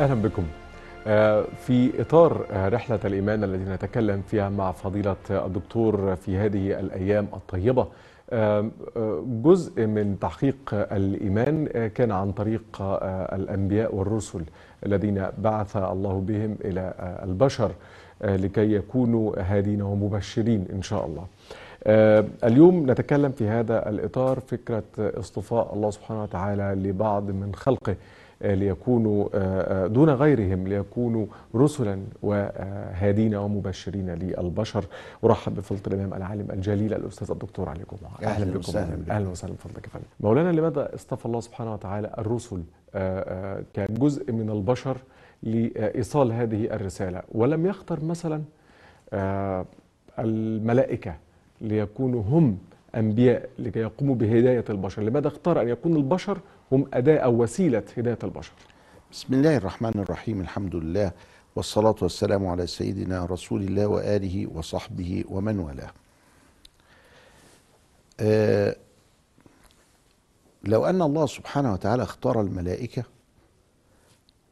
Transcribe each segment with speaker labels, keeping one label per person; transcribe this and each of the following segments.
Speaker 1: أهلا بكم. في إطار رحلة الإيمان التي نتكلم فيها مع فضيلة الدكتور في هذه الأيام الطيبة. جزء من تحقيق الإيمان كان عن طريق الأنبياء والرسل الذين بعث الله بهم إلى البشر لكي يكونوا هادين ومبشرين إن شاء الله. اليوم نتكلم في هذا الإطار فكرة اصطفاء الله سبحانه وتعالى لبعض من خلقه. ليكونوا دون غيرهم ليكونوا رسلا وهادين ومبشرين للبشر. ارحب بفضيله الإمام العالم الجليل الأستاذ الدكتور علي جمعه
Speaker 2: أهلا بكم.
Speaker 1: أهلا وسهلا بفضلك يا فندم. مولانا لماذا اصطفى الله سبحانه وتعالى الرسل كجزء من البشر لإيصال هذه الرسالة؟ ولم يختر مثلا الملائكة ليكونوا هم أنبياء لكي يقوموا بهداية البشر؟ لماذا اختار أن يكون البشر هم أداة أو وسيلة هداية البشر.
Speaker 2: بسم الله الرحمن الرحيم الحمد لله والصلاة والسلام على سيدنا رسول الله وآله وصحبه ومن والاه. آه لو أن الله سبحانه وتعالى اختار الملائكة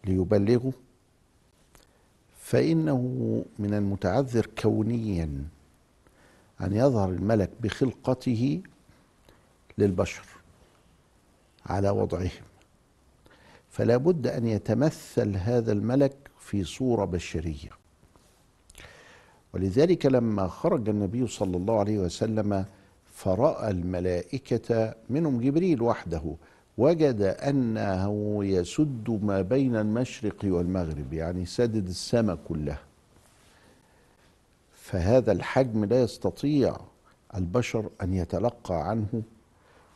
Speaker 2: ليبلغوا فإنه من المتعذر كونيا أن يظهر الملك بخلقته للبشر. على وضعهم. فلا بد أن يتمثل هذا الملك في صورة بشرية. ولذلك لما خرج النبي صلى الله عليه وسلم فرأى الملائكة منهم جبريل وحده وجد أنه يسد ما بين المشرق والمغرب يعني سدد السماء كلها. فهذا الحجم لا يستطيع البشر أن يتلقى عنه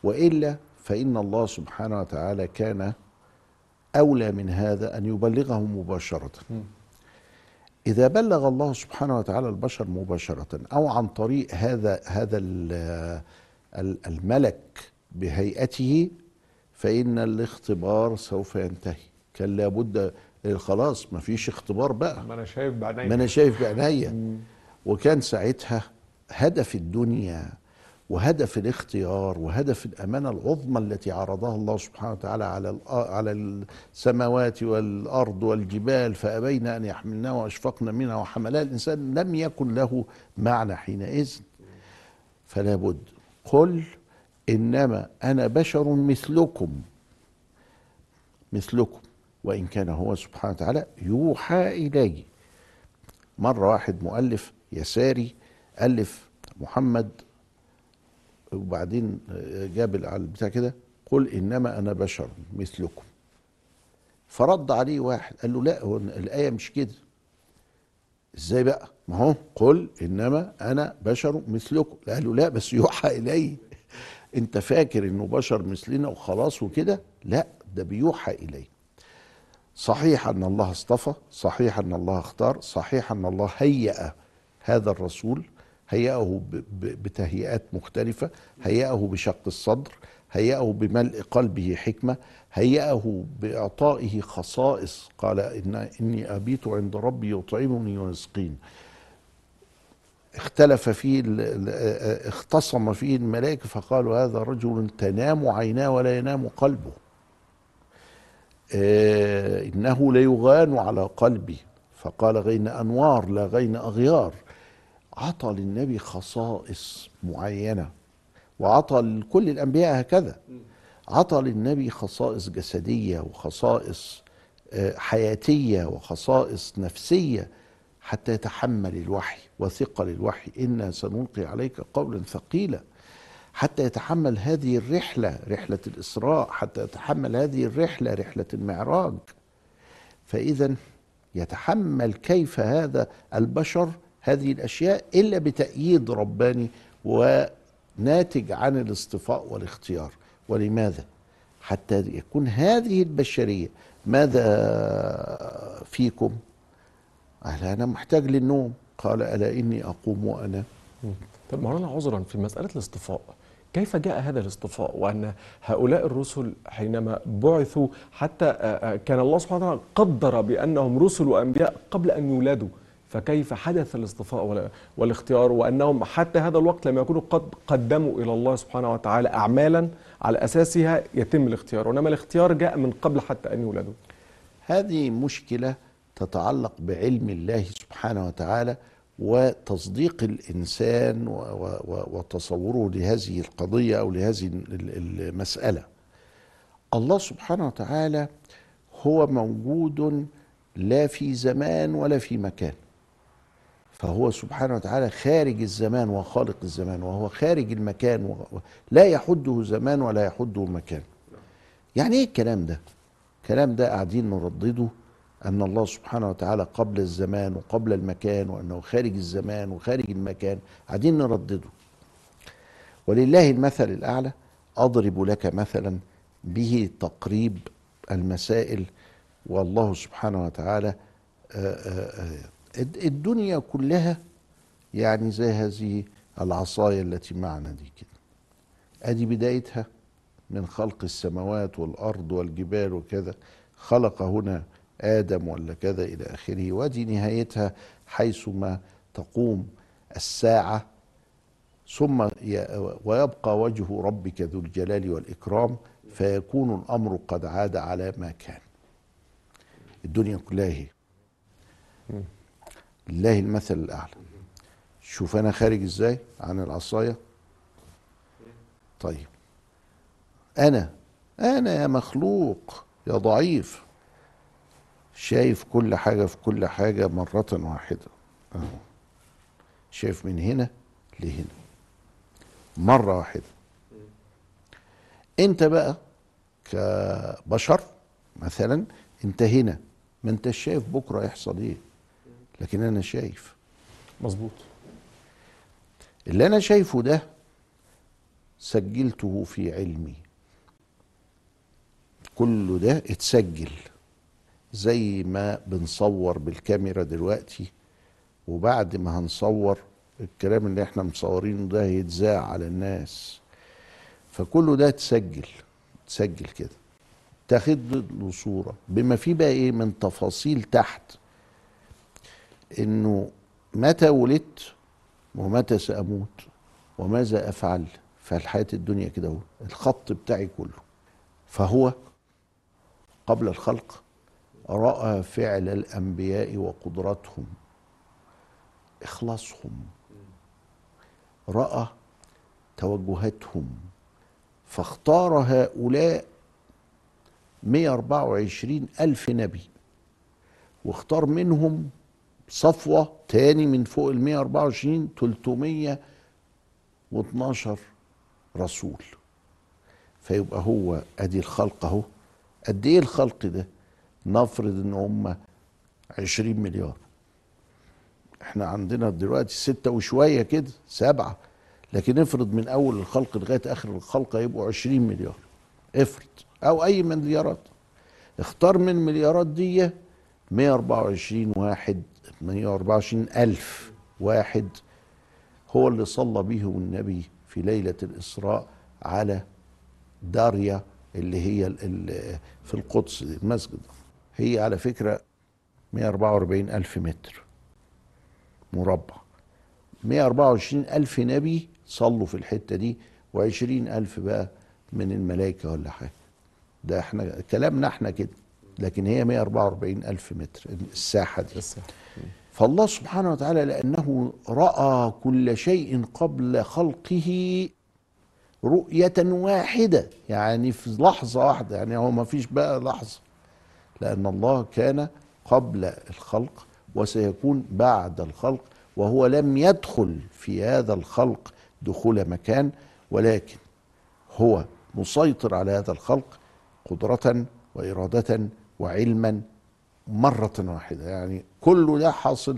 Speaker 2: وإلا فإن الله سبحانه وتعالى كان أولى من هذا أن يبلغه مباشرة. إذا بلغ الله سبحانه وتعالى البشر مباشرة أو عن طريق هذا هذا الملك بهيئته فإن الاختبار سوف ينتهي. كان لابد خلاص ما فيش اختبار بقى.
Speaker 1: ما أنا شايف بعينيا
Speaker 2: ما أنا شايف بعينيا وكان ساعتها هدف الدنيا وهدف الاختيار وهدف الأمانة العظمى التي عرضها الله سبحانه وتعالى على على السماوات والأرض والجبال فابين أن يحملنها وأشفقن منها وحملها. الإنسان لم يكن له معنى حينئذ. فلا بد. قل إنما أنا بشر مثلكم. مثلكم. وإن كان هو سبحانه وتعالى يوحى إلي. مرة واحد مؤلف يساري ألف محمد وبعدين جاب على البتاع كده قل إنما أنا بشر مثلكم. فرد عليه واحد قال له لا هو الآية مش كده. إزاي بقى؟ ما هو قل إنما أنا بشر مثلكم. قال له لا بس يوحى إلي. أنت فاكر إنه بشر مثلنا وخلاص وكده؟ لا ده بيوحى إلي. صحيح أن الله اصطفى صحيح أن الله اختار صحيح أن الله هيأ هذا الرسول. هيأه بتهيئات مختلفة هيأه بشق الصدر هيأه بملء قلبه حكمة هيأه بإعطائه خصائص قال إن إني أبيت عند ربي يطعمني ويسقين اختلف فيه اختصم فيه الملائكة فقالوا هذا رجل تنام عيناه ولا ينام قلبه. آه إنه ليغان على قلبي فقال غين أنوار لا غين أغيار. عطى للنبي خصائص معينة وعطى لكل الأنبياء هكذا. عطى للنبي خصائص جسدية وخصائص حياتية وخصائص نفسية حتى يتحمل الوحي وثقل الوحي إنا سنلقي عليك قولا ثقيلا. حتى يتحمل هذه الرحلة رحلة الإسراء حتى يتحمل هذه الرحلة رحلة المعراج. فإذا يتحمل كيف هذا البشر هذه الأشياء إلا بتأييد رباني وناتج عن الاصطفاء والاختيار. ولماذا؟ حتى يكون هذه البشرية ماذا فيكم؟ قال أنا محتاج للنوم. قال ألا إني أقوم وانام
Speaker 1: طب مولانا عذرا في مسألة الاصطفاء كيف جاء هذا الاصطفاء؟ وأن هؤلاء الرسل حينما بعثوا حتى كان الله سبحانه وتعالى قدر بأنهم رسل وأنبياء قبل أن يولدوا فكيف حدث الاصطفاء والاختيار؟ وأنهم حتى هذا الوقت لم يكونوا قد قدموا إلى الله سبحانه وتعالى اعمالا على أساسها يتم الاختيار. وانما الاختيار جاء من قبل حتى أن يولدوا.
Speaker 2: هذه مشكلة تتعلق بعلم الله سبحانه وتعالى وتصديق الإنسان وتصوره لهذه القضية أو لهذه ال- المسألة. الله سبحانه وتعالى هو موجود لا في زمان ولا في مكان. فهو سبحانه وتعالى خارج الزمان وخالق الزمان وهو خارج المكان لا يحده زمان ولا يحده مكان. يعني إيه الكلام ده؟ الكلام ده قاعدين نردده أن الله سبحانه وتعالى قبل الزمان وقبل المكان وأنه خارج الزمان وخارج المكان قاعدين نردده. ولله المثل الأعلى أضرب لك مثلا به تقريب المسائل والله سبحانه وتعالى آه، آه، آه، الدنيا كلها يعني زي هذه العصاية التي معنا دي كده. أدي بدايتها من خلق السماوات والأرض والجبال وكذا. خلق هنا آدم ولا كذا إلى آخره. وأدي نهايتها حيثما تقوم الساعة. ثم ويبقى وجه ربك ذو الجلال والإكرام. فيكون الأمر قد عاد على ما كان. الدنيا كلها هي. لله المثل الأعلى. شوف أنا خارج إزاي عن العصاية. طيب. أنا أنا يا مخلوق يا ضعيف. شايف كل حاجة في كل حاجة مرة واحدة. أهو. شايف من هنا لهنا. مرة واحدة. أنت بقى كبشر مثلا أنت هنا. ما أنت شايف بكرة يحصل إيه؟ لكن أنا شايف
Speaker 1: مظبوط.
Speaker 2: اللي أنا شايفه ده سجلته في علمي. كله ده اتسجل زي ما بنصور بالكاميرا دلوقتي وبعد ما هنصور الكلام اللي إحنا مصورينه ده هيتذاع على الناس. فكله ده اتسجل اتسجل كده. تاخد له صورة. بما فيه بقى إيه؟ من تفاصيل تحت. إنه متى ولدت ومتى سأموت وماذا أفعل؟ فالحياة الدنيا كده الخط بتاعي كله. فهو قبل الخلق رأى فعل الأنبياء وقدرتهم إخلاصهم رأى توجهاتهم فاختار هؤلاء 124 ألف نبي واختار منهم صفوة تاني من فوق ال 124 312 رسول. فيبقى هو أدي الخلق أهو. قد إيه الخلق ده؟ نفرض إن هم 20 مليار. إحنا عندنا دلوقتي ستة وشوية كده سبعة. لكن افرض من أول الخلق لغاية آخر الخلق هيبقوا 20 مليار. افرض. أو أي مليارات اختار من المليارات دي 124 واحد 124 ألف واحد هو اللي صلى بهم النبي في ليلة الإسراء على داريا اللي هي في القدس المسجد هي على فكرة 144 ألف متر مربع. 124 ألف نبي صلوا في الحتة دي و20 ألف بقى من الملائكة ولا حاجة. ده إحنا كلامنا إحنا كده. لكن هي 144 ألف متر الساحة دي. فالله سبحانه وتعالى لأنه رأى كل شيء قبل خلقه رؤية واحدة يعني في لحظة واحدة يعني هو ما فيش بقى لحظة. لأن الله كان قبل الخلق وسيكون بعد الخلق وهو لم يدخل في هذا الخلق دخول مكان ولكن هو مسيطر على هذا الخلق قدرة وإرادة وعلما مرة واحدة. يعني كله ده حاصل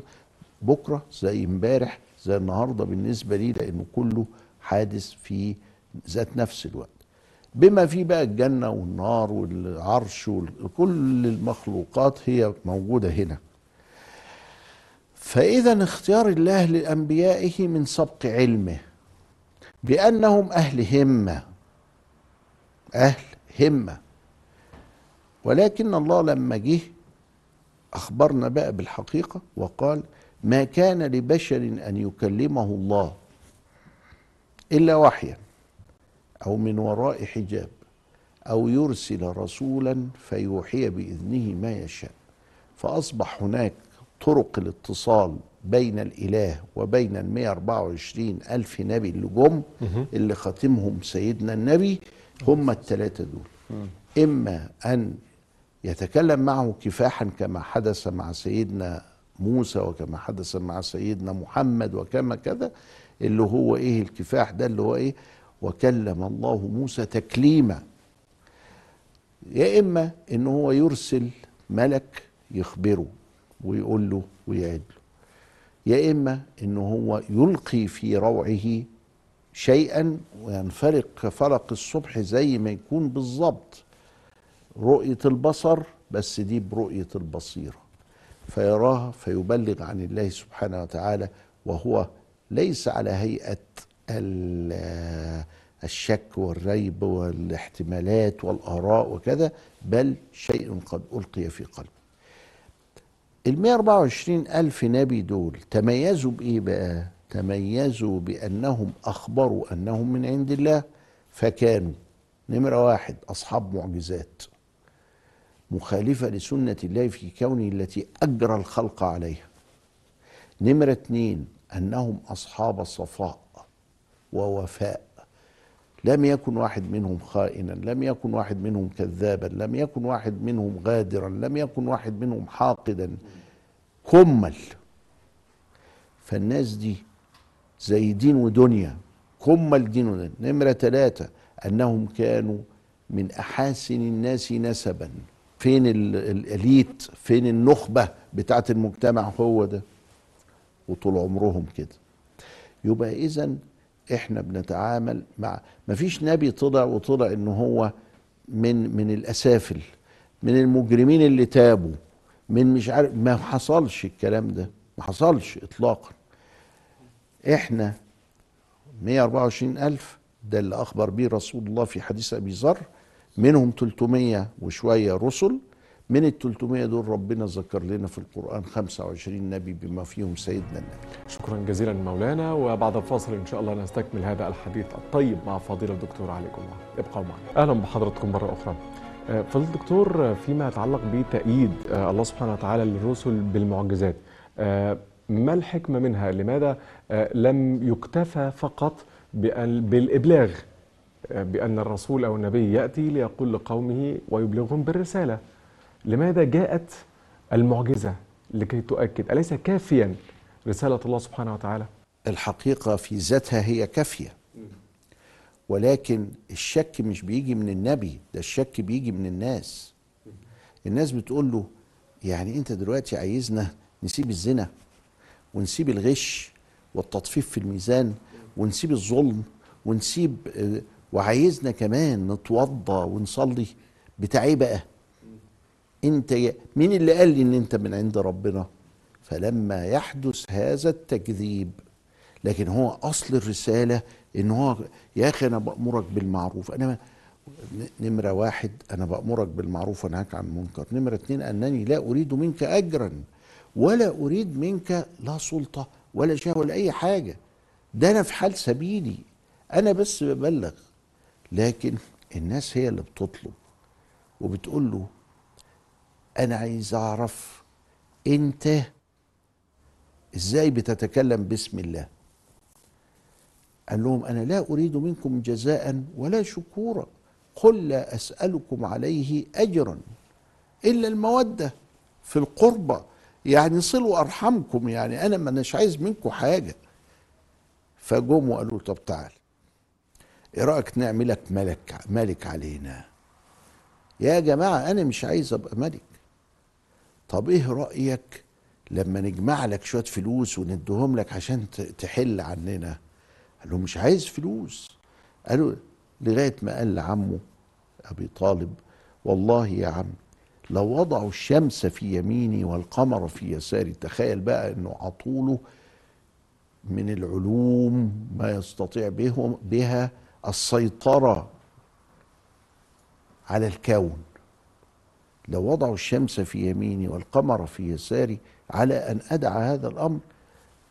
Speaker 2: بكرة زي امبارح زي النهاردة بالنسبة لي لأنه كله حادث في ذات نفس الوقت. بما فيه بقى الجنة والنار والعرش وكل المخلوقات هي موجودة هنا. فإذا اختيار الله لأنبيائه من سبق علمه بأنهم أهل همة. أهل همة. ولكن الله لما جه أخبرنا بقى بالحقيقة وقال ما كان لبشر أن يكلمه الله إلا وحيا أو من وراء حجاب أو يرسل رسولا فيوحي بإذنه ما يشاء. فأصبح هناك طرق الاتصال بين الإله وبين ال 124 ألف نبي اللي جم اللي خاتمهم سيدنا النبي هم الثلاثة دول. إما أن يتكلم معه كفاحا كما حدث مع سيدنا موسى وكما حدث مع سيدنا محمد وكما كذا اللي هو إيه الكفاح ده اللي هو إيه؟ وكلم الله موسى تكليما. يا إما ان هو يرسل ملك يخبره ويقول له ويعد له. يا إما ان هو يلقي في روعه شيئا وينفرق كفرق الصبح زي ما يكون بالظبط رؤية البصر بس دي برؤية البصيرة. فيراها فيبلغ عن الله سبحانه وتعالى وهو ليس على هيئة ال- الشك والريب والاحتمالات والآراء وكذا بل شيء قد ألقي في قلبه. ال 124 ألف نبي دول تميزوا بإيه بقى؟ تميزوا بأنهم أخبروا أنهم من عند الله فكانوا نمرة واحد أصحاب معجزات. مخالفة لسنة الله في كونه التي أجرى الخلق عليها. نمرة اتنين أنهم أصحاب صفاء ووفاء. لم يكن واحد منهم خائنا لم يكن واحد منهم كذابا لم يكن واحد منهم غادرا لم يكن واحد منهم حاقدا. كمل. فالناس دي زي دين ودنيا. كمل دين ودنيا. نمرة ثلاثة أنهم كانوا من أحاسن الناس نسبا. فين ال- الاليت فين النخبة بتاعت المجتمع هو ده. وطول عمرهم كده. يبقى إذا إحنا بنتعامل مع مفيش نبي طلع وطلع إن هو من من الأسافل من المجرمين اللي تابوا من مش عارف ما حصلش الكلام ده ما حصلش اطلاقا. إحنا 124 ألف ده اللي أخبر به رسول الله في حديث أبي ذر منهم 300 وشوية رسل. من ال 300 دول ربنا ذكر لنا في القرآن 25 نبي بما فيهم سيدنا النبي.
Speaker 1: شكرا جزيلا مولانا وبعد الفاصل إن شاء الله نستكمل هذا الحديث الطيب مع فضيلة الدكتور علي جمعة. ابقوا معنا. أهلا بحضراتكم مرة أخرى. آه، فضيلة الدكتور آه، فيما يتعلق بتأييد آه، الله سبحانه وتعالى للرسل بالمعجزات. ما الحكمة منها؟ لماذا؟ لم يكتفى فقط بأن- الرسول أو النبي يأتي ليقول لقومه ويبلغهم بالرسالة. لماذا جاءت المعجزة لكي تؤكد؟ أليس كافيا رسالة الله سبحانه وتعالى؟
Speaker 2: الحقيقة في ذاتها هي كافية. ولكن الشك مش بيجي من النبي ده الشك بيجي من الناس. الناس بتقول له يعني أنت دلوقتي عايزنا نسيب الزنا ونسيب الغش والتطفيف في الميزان ونسيب الظلم ونسيب آه، وعايزنا كمان نتوضى ونصلي بتاع إيه بقى. انت مين اللي قال لي ان انت من عند ربنا؟ فلما يحدث هذا التكذيب لكن هو أصل الرسالة إن هو يا أخي أنا بأمرك بالمعروف. أنا نمرة واحد أنا بأمرك بالمعروف وانهاك عن المنكر. نمرة اتنين أنني لا أريد منك اجرا ولا أريد منك لا سلطة ولا شهوه ولا أي حاجة. ده أنا في حال سبيلي. أنا بس ببلغ. لكن الناس هي اللي بتطلب وبتقول له أنا عايز أعرف أنت إزاي بتتكلم باسم الله؟ قال لهم أنا لا أريد منكم جزاء ولا شكورا قل لا أسألكم عليه اجرا إلا المودة في القربى يعني صلوا أرحمكم يعني أنا ما عايز منكم حاجة. فجم وقالوا طب تعال. إيه رأيك نعملك ملك ملك علينا؟ يا جماعة أنا مش عايز أبقى ملك. طب إيه رأيك لما نجمع لك شوية فلوس وندهم لك عشان تحل عننا؟ قال له مش عايز فلوس. قالوا لغاية ما قال لعمه أبي طالب والله يا عم لو وضعوا الشمس في يميني والقمر في يساري تخيل بقى إنه عطوله من العلوم ما يستطيع بهم بها السيطرة على الكون. لو وضعوا الشمس في يميني والقمر في يساري على أن ادع هذا الأمر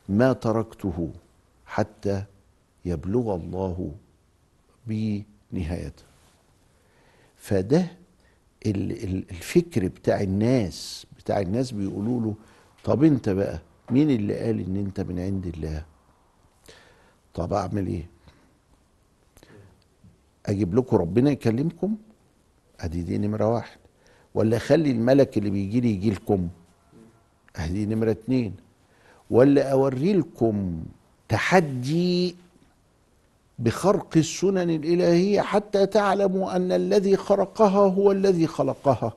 Speaker 2: ما تركته حتى يبلغ الله بي نهايته. فده ال- ال- الفكر بتاع الناس بتاع الناس بيقولوا له طب انت بقى مين اللي قال إن انت من عند الله؟ طب أعمل إيه؟ أجيب لكم ربنا يكلمكم؟ ادي دي نمرة واحد. ولا أخلي الملك اللي بيجي لي يجي لكم؟ ادي نمرة اتنين. ولا أوري لكم تحدي بخرق السنن الإلهية حتى تعلموا أن الذي خرقها هو الذي خلقها.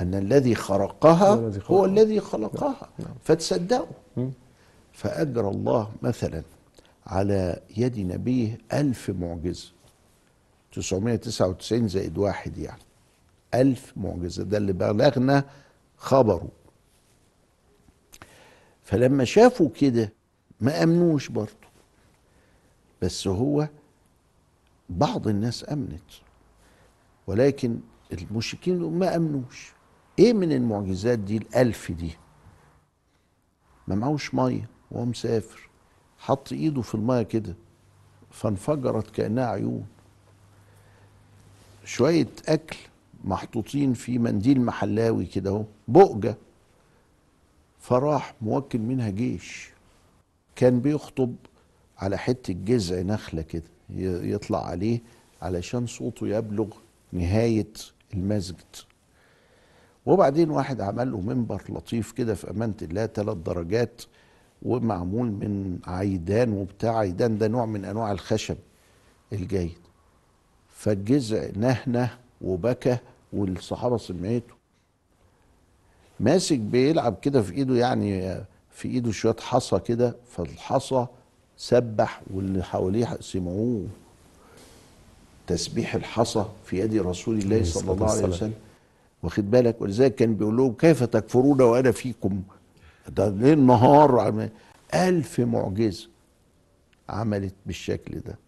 Speaker 2: أن الذي خرقها
Speaker 1: هو الذي خلقها.
Speaker 2: خلقها فتصدقوا.
Speaker 1: مم.
Speaker 2: فأجرى الله مثلا. على يد نبيه ألف معجزة. 999 زائد واحد يعني. ألف معجزة. ده اللي بلغنا خبره. فلما شافوا كده ما أمنوش برضه. بس هو بعض الناس أمنت. ولكن المشركين ما أمنوش. إيه من المعجزات دي الألف دي؟ ما معهوش مية وهو مسافر. حط ايده في الميه كده فانفجرت كأنها عيون. شوية أكل محطوطين في منديل محلاوي كده اهو بؤجة. فراح موكل منها جيش. كان بيخطب على حتة جذع نخلة كده يطلع عليه علشان صوته يبلغ نهاية المسجد. وبعدين واحد عمل له منبر لطيف كده في أمانة الله ثلاث درجات ومعمول من عيدان وبتاع عيدان ده نوع من أنواع الخشب الجيد. فالجذع نهنة وبكى والصحابة سمعته. ماسك بيلعب كده في إيده يعني في إيده شوية حصى كده فالحصى سبح واللي حواليه سمعوه. تسبيح الحصى في يد رسول الله صلى الله عليه. وسلم. واخد بالك؟ ولذلك كان بيقول لهم كيف تكفرون وأنا فيكم؟ ده ليل نهار ألف معجزة عملت بالشكل ده.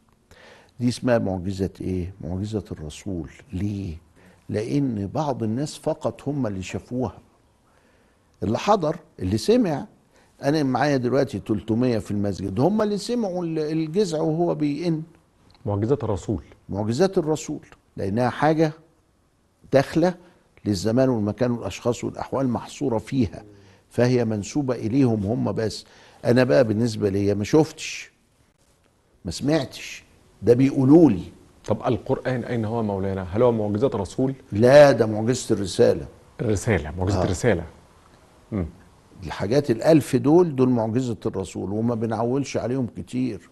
Speaker 2: دي اسمها معجزة إيه؟ معجزة الرسول. ليه؟ لأن بعض الناس فقط هم اللي شافوها. اللي حضر اللي سمع أنا معايا دلوقتي 300 في المسجد. هم اللي سمعوا ال- الجزع وهو بيئن.
Speaker 1: معجزة الرسول.
Speaker 2: معجزات الرسول. لأنها حاجة داخلة للزمان والمكان والأشخاص والأحوال محصورة فيها. فهي منسوبة إليهم هم بس. أنا بقى بالنسبة لي ما شفتش ما سمعتش. ده بيقولوا لي.
Speaker 1: طب القرآن أين هو مولانا؟ هل هو معجزة رسول؟
Speaker 2: لا ده معجزة الرسالة.
Speaker 1: الرسالة معجزة
Speaker 2: آه.
Speaker 1: الرسالة. مم.
Speaker 2: الحاجات الألف دول دول معجزة الرسول وما بنعولش عليهم كتير.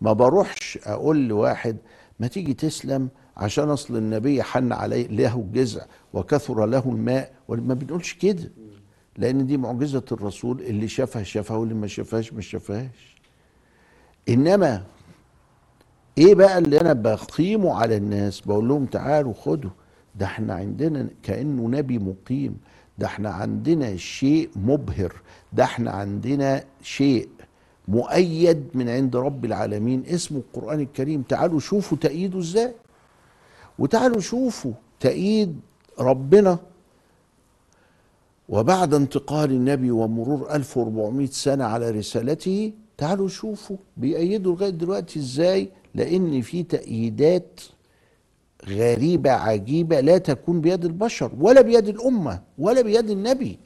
Speaker 2: ما بروحش أقول لواحد ما تيجي تسلم عشان أصل النبي حن عليه له الجزع وكثر له الماء. ما بنقولش كده. لأن دي معجزة الرسول اللي شافها شافها واللي ما شافهاش ما شافهاش. إنما إيه بقى اللي أنا بقيمه على الناس؟ بقول لهم تعالوا خدوا ده إحنا عندنا كأنه نبي مقيم ده إحنا عندنا شيء مبهر ده إحنا عندنا شيء مؤيد من عند رب العالمين اسمه القرآن الكريم. تعالوا شوفوا تأييده إزاي. وتعالوا شوفوا تأييد ربنا. وبعد انتقال النبي ومرور 1400 سنة على رسالته تعالوا شوفوا بيأيدوا لغاية دلوقتي إزاي لأن في تأييدات غريبة عجيبة لا تكون بيد البشر ولا بيد الأمة ولا بيد النبي.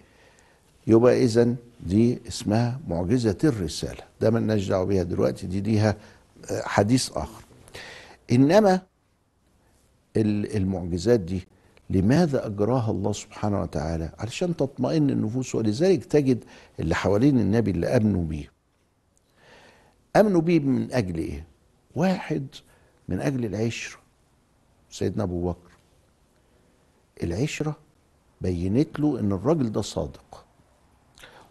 Speaker 2: يبقى إذا دي اسمها معجزة الرسالة. ده مالناش دعوة بيها دلوقتي دي ليها آه، حديث آخر. إنما ال- المعجزات دي لماذا أجراها الله سبحانه وتعالى؟ علشان تطمئن النفوس ولذلك تجد اللي حوالين النبي اللي أمنوا بيه. أمنوا بيه من أجل إيه؟ واحد من أجل العشرة. سيدنا أبو بكر العشرة بينت له إن الراجل ده صادق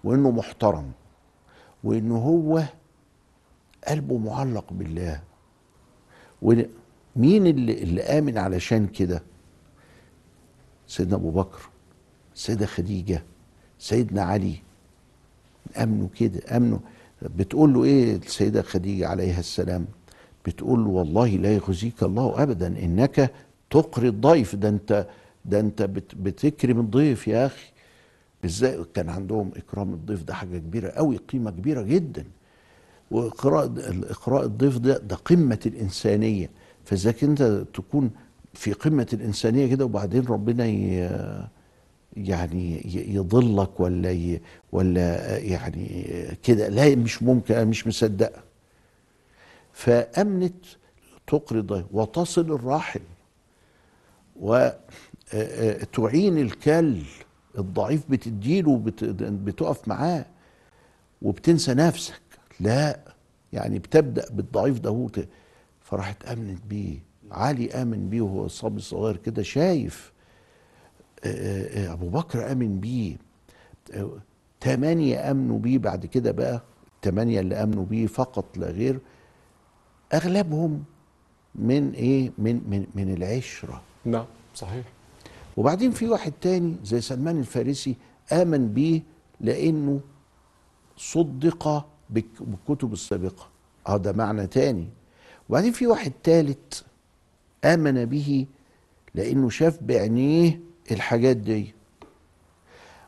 Speaker 2: وإنه محترم وإنه هو قلبه معلق بالله. ومين اللي, اللي آمن علشان كده؟ سيدنا أبو بكر السيدة خديجة سيدنا علي. أمنوا كده أمنوا. بتقول له إيه السيدة خديجة عليها السلام؟ بتقول له والله لا يخزيك الله أبدا إنك تقري الضيف. ده أنت ده بت بتكرم الضيف يا أخي. إزاي؟ كان عندهم إكرام الضيف ده حاجة كبيرة قوي قيمة كبيرة جدا. واقراء اقراء الضيف ده ده قمة الإنسانية. فإذا انت تكون في قمة الإنسانية كده وبعدين ربنا ي... يعني يضلك ولا ي... ولا يعني كده. لا مش ممكن أنا مش مصدقة فأمنت تقري الضيف وتصل الراحم وتعين الكل. الضعيف بتديله بتقف معاه وبتنسى نفسك. لا يعني بتبدأ بالضعيف ده فراحت آمنت بيه. علي آمن بيه وهو صبي صغير كده شايف آه، آه، أبو بكر آمن بيه. آه، تمانية آمنوا بيه بعد كده بقى التمانية اللي آمنوا بيه فقط لا غير أغلبهم من إيه؟ من من من العشرة.
Speaker 1: نعم صحيح.
Speaker 2: وبعدين في واحد تاني زي سلمان الفارسي آمن بيه لأنه صدق بالك- بالكتب السابقة. آه ده معنى تاني. وبعدين في واحد تالت آمن به لأنه شاف بعينيه الحاجات دي.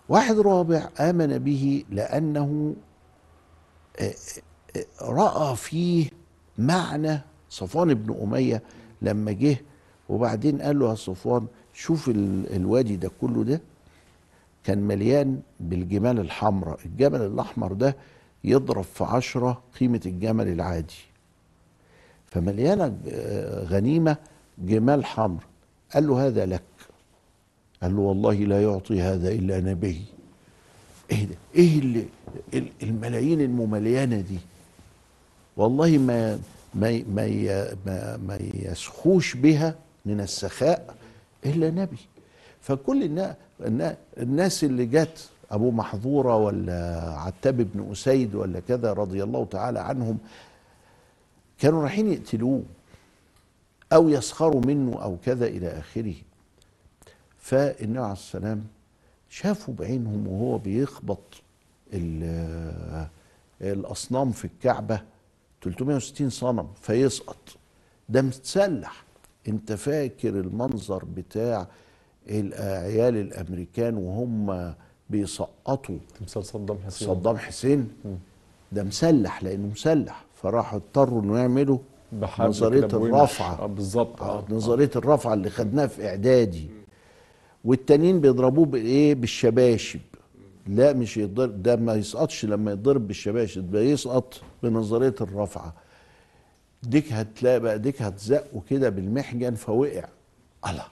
Speaker 2: واحد رابع آمن به لأنه آه، آه، رأى فيه معنى. صفوان بن أمية لما جه وبعدين قال له يا صفوان شوف ال- الوادي ده كله ده كان مليان بالجمال الحمراء. الجمل الأحمر ده يضرب في عشرة قيمة الجمل العادي. فمليانة آه، غنيمة جمال حمر. قال له هذا لك. قال له والله لا يعطي هذا إلا نبي. إيه ده؟ إيه اللي ال- الملايين الممليانة دي؟ والله ما ما ما ما, ما يسخوش بها من السخاء إلا نبي. فكل النا- النا- الناس اللي جت أبو محظورة ولا عتاب بن أسيد ولا كذا رضي الله تعالى عنهم كانوا رايحين يقتلوه. أو يسخروا منه أو كذا إلى آخره. فالنبي عليه السلام شافوا بعينهم وهو بيخبط ال- الأصنام في الكعبة 360 صنم فيسقط. ده متسلح أنت فاكر المنظر بتاع العيال الأمريكان وهم بيسقطوا
Speaker 1: تمثال صدام حسين.
Speaker 2: صدام حسين؟ ده مسلح لأنه مسلح. فراحوا اضطروا إنه يعملوا
Speaker 1: نظرية.
Speaker 2: الرفعة.
Speaker 1: آه، بالظبط.
Speaker 2: آه
Speaker 1: آه.
Speaker 2: نظرية الرفعة اللي خدناها في إعدادي. والتانيين بيضربوه بايه بالشباشب. لا مش يضرب ده ما يسقطش لما يضرب بالشباشب ده يسقط بنظرية الرفعة. ديك هتلاقي بقى ديك هتزقه كده بالمحجن فوقع. الله.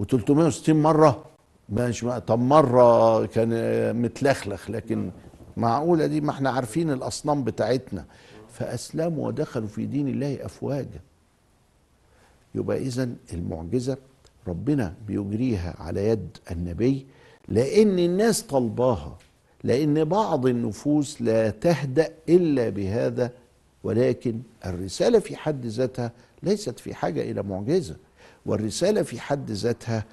Speaker 2: و360 مرة. مش ما- طب مرة كان متلخلخ لكن معقولة دي؟ ما إحنا عارفين الأصنام بتاعتنا. فأسلموا ودخلوا في دين الله أفواجا. يبقى اذا المعجزة ربنا بيجريها على يد النبي لأن الناس طلباها لأن بعض النفوس لا تهدأ إلا بهذا ولكن الرسالة في حد ذاتها ليست في حاجة إلى معجزة. والرسالة في حد ذاتها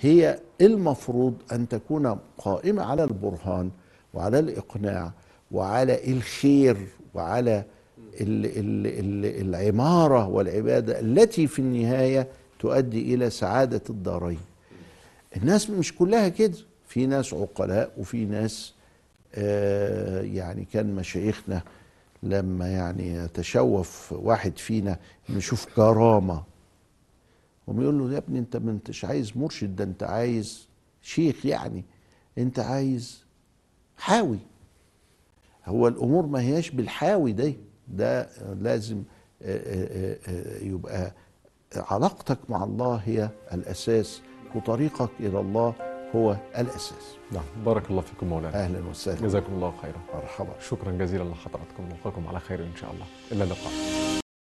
Speaker 2: هي المفروض أن تكون قائمة على البرهان وعلى الإقناع وعلى الخير وعلى ال ال ال العمارة والعبادة التي في النهاية تؤدي إلى سعادة الدارين. الناس مش كلها كده، في ناس عقلاء وفي ناس آه يعني كان مشايخنا لما يعني يتشوف واحد فينا نشوف كرامة هم يقول له يا ابني انت ما انتش عايز مرشد ده انت عايز شيخ يعني انت عايز حاوي. هو الأمور ما هياش بالحاوي ده ده لازم آه، آه، آه، يبقى علاقتك مع الله هي الأساس وطريقك إلى الله هو الأساس.
Speaker 1: نعم بارك الله فيكم مولانا.
Speaker 2: أهلا وسهلا.
Speaker 1: جزاكم الله خيرا.
Speaker 2: مرحبا.
Speaker 1: شكرا جزيلا لحضراتكم نلقاكم على خير إن شاء الله. إلى اللقاء.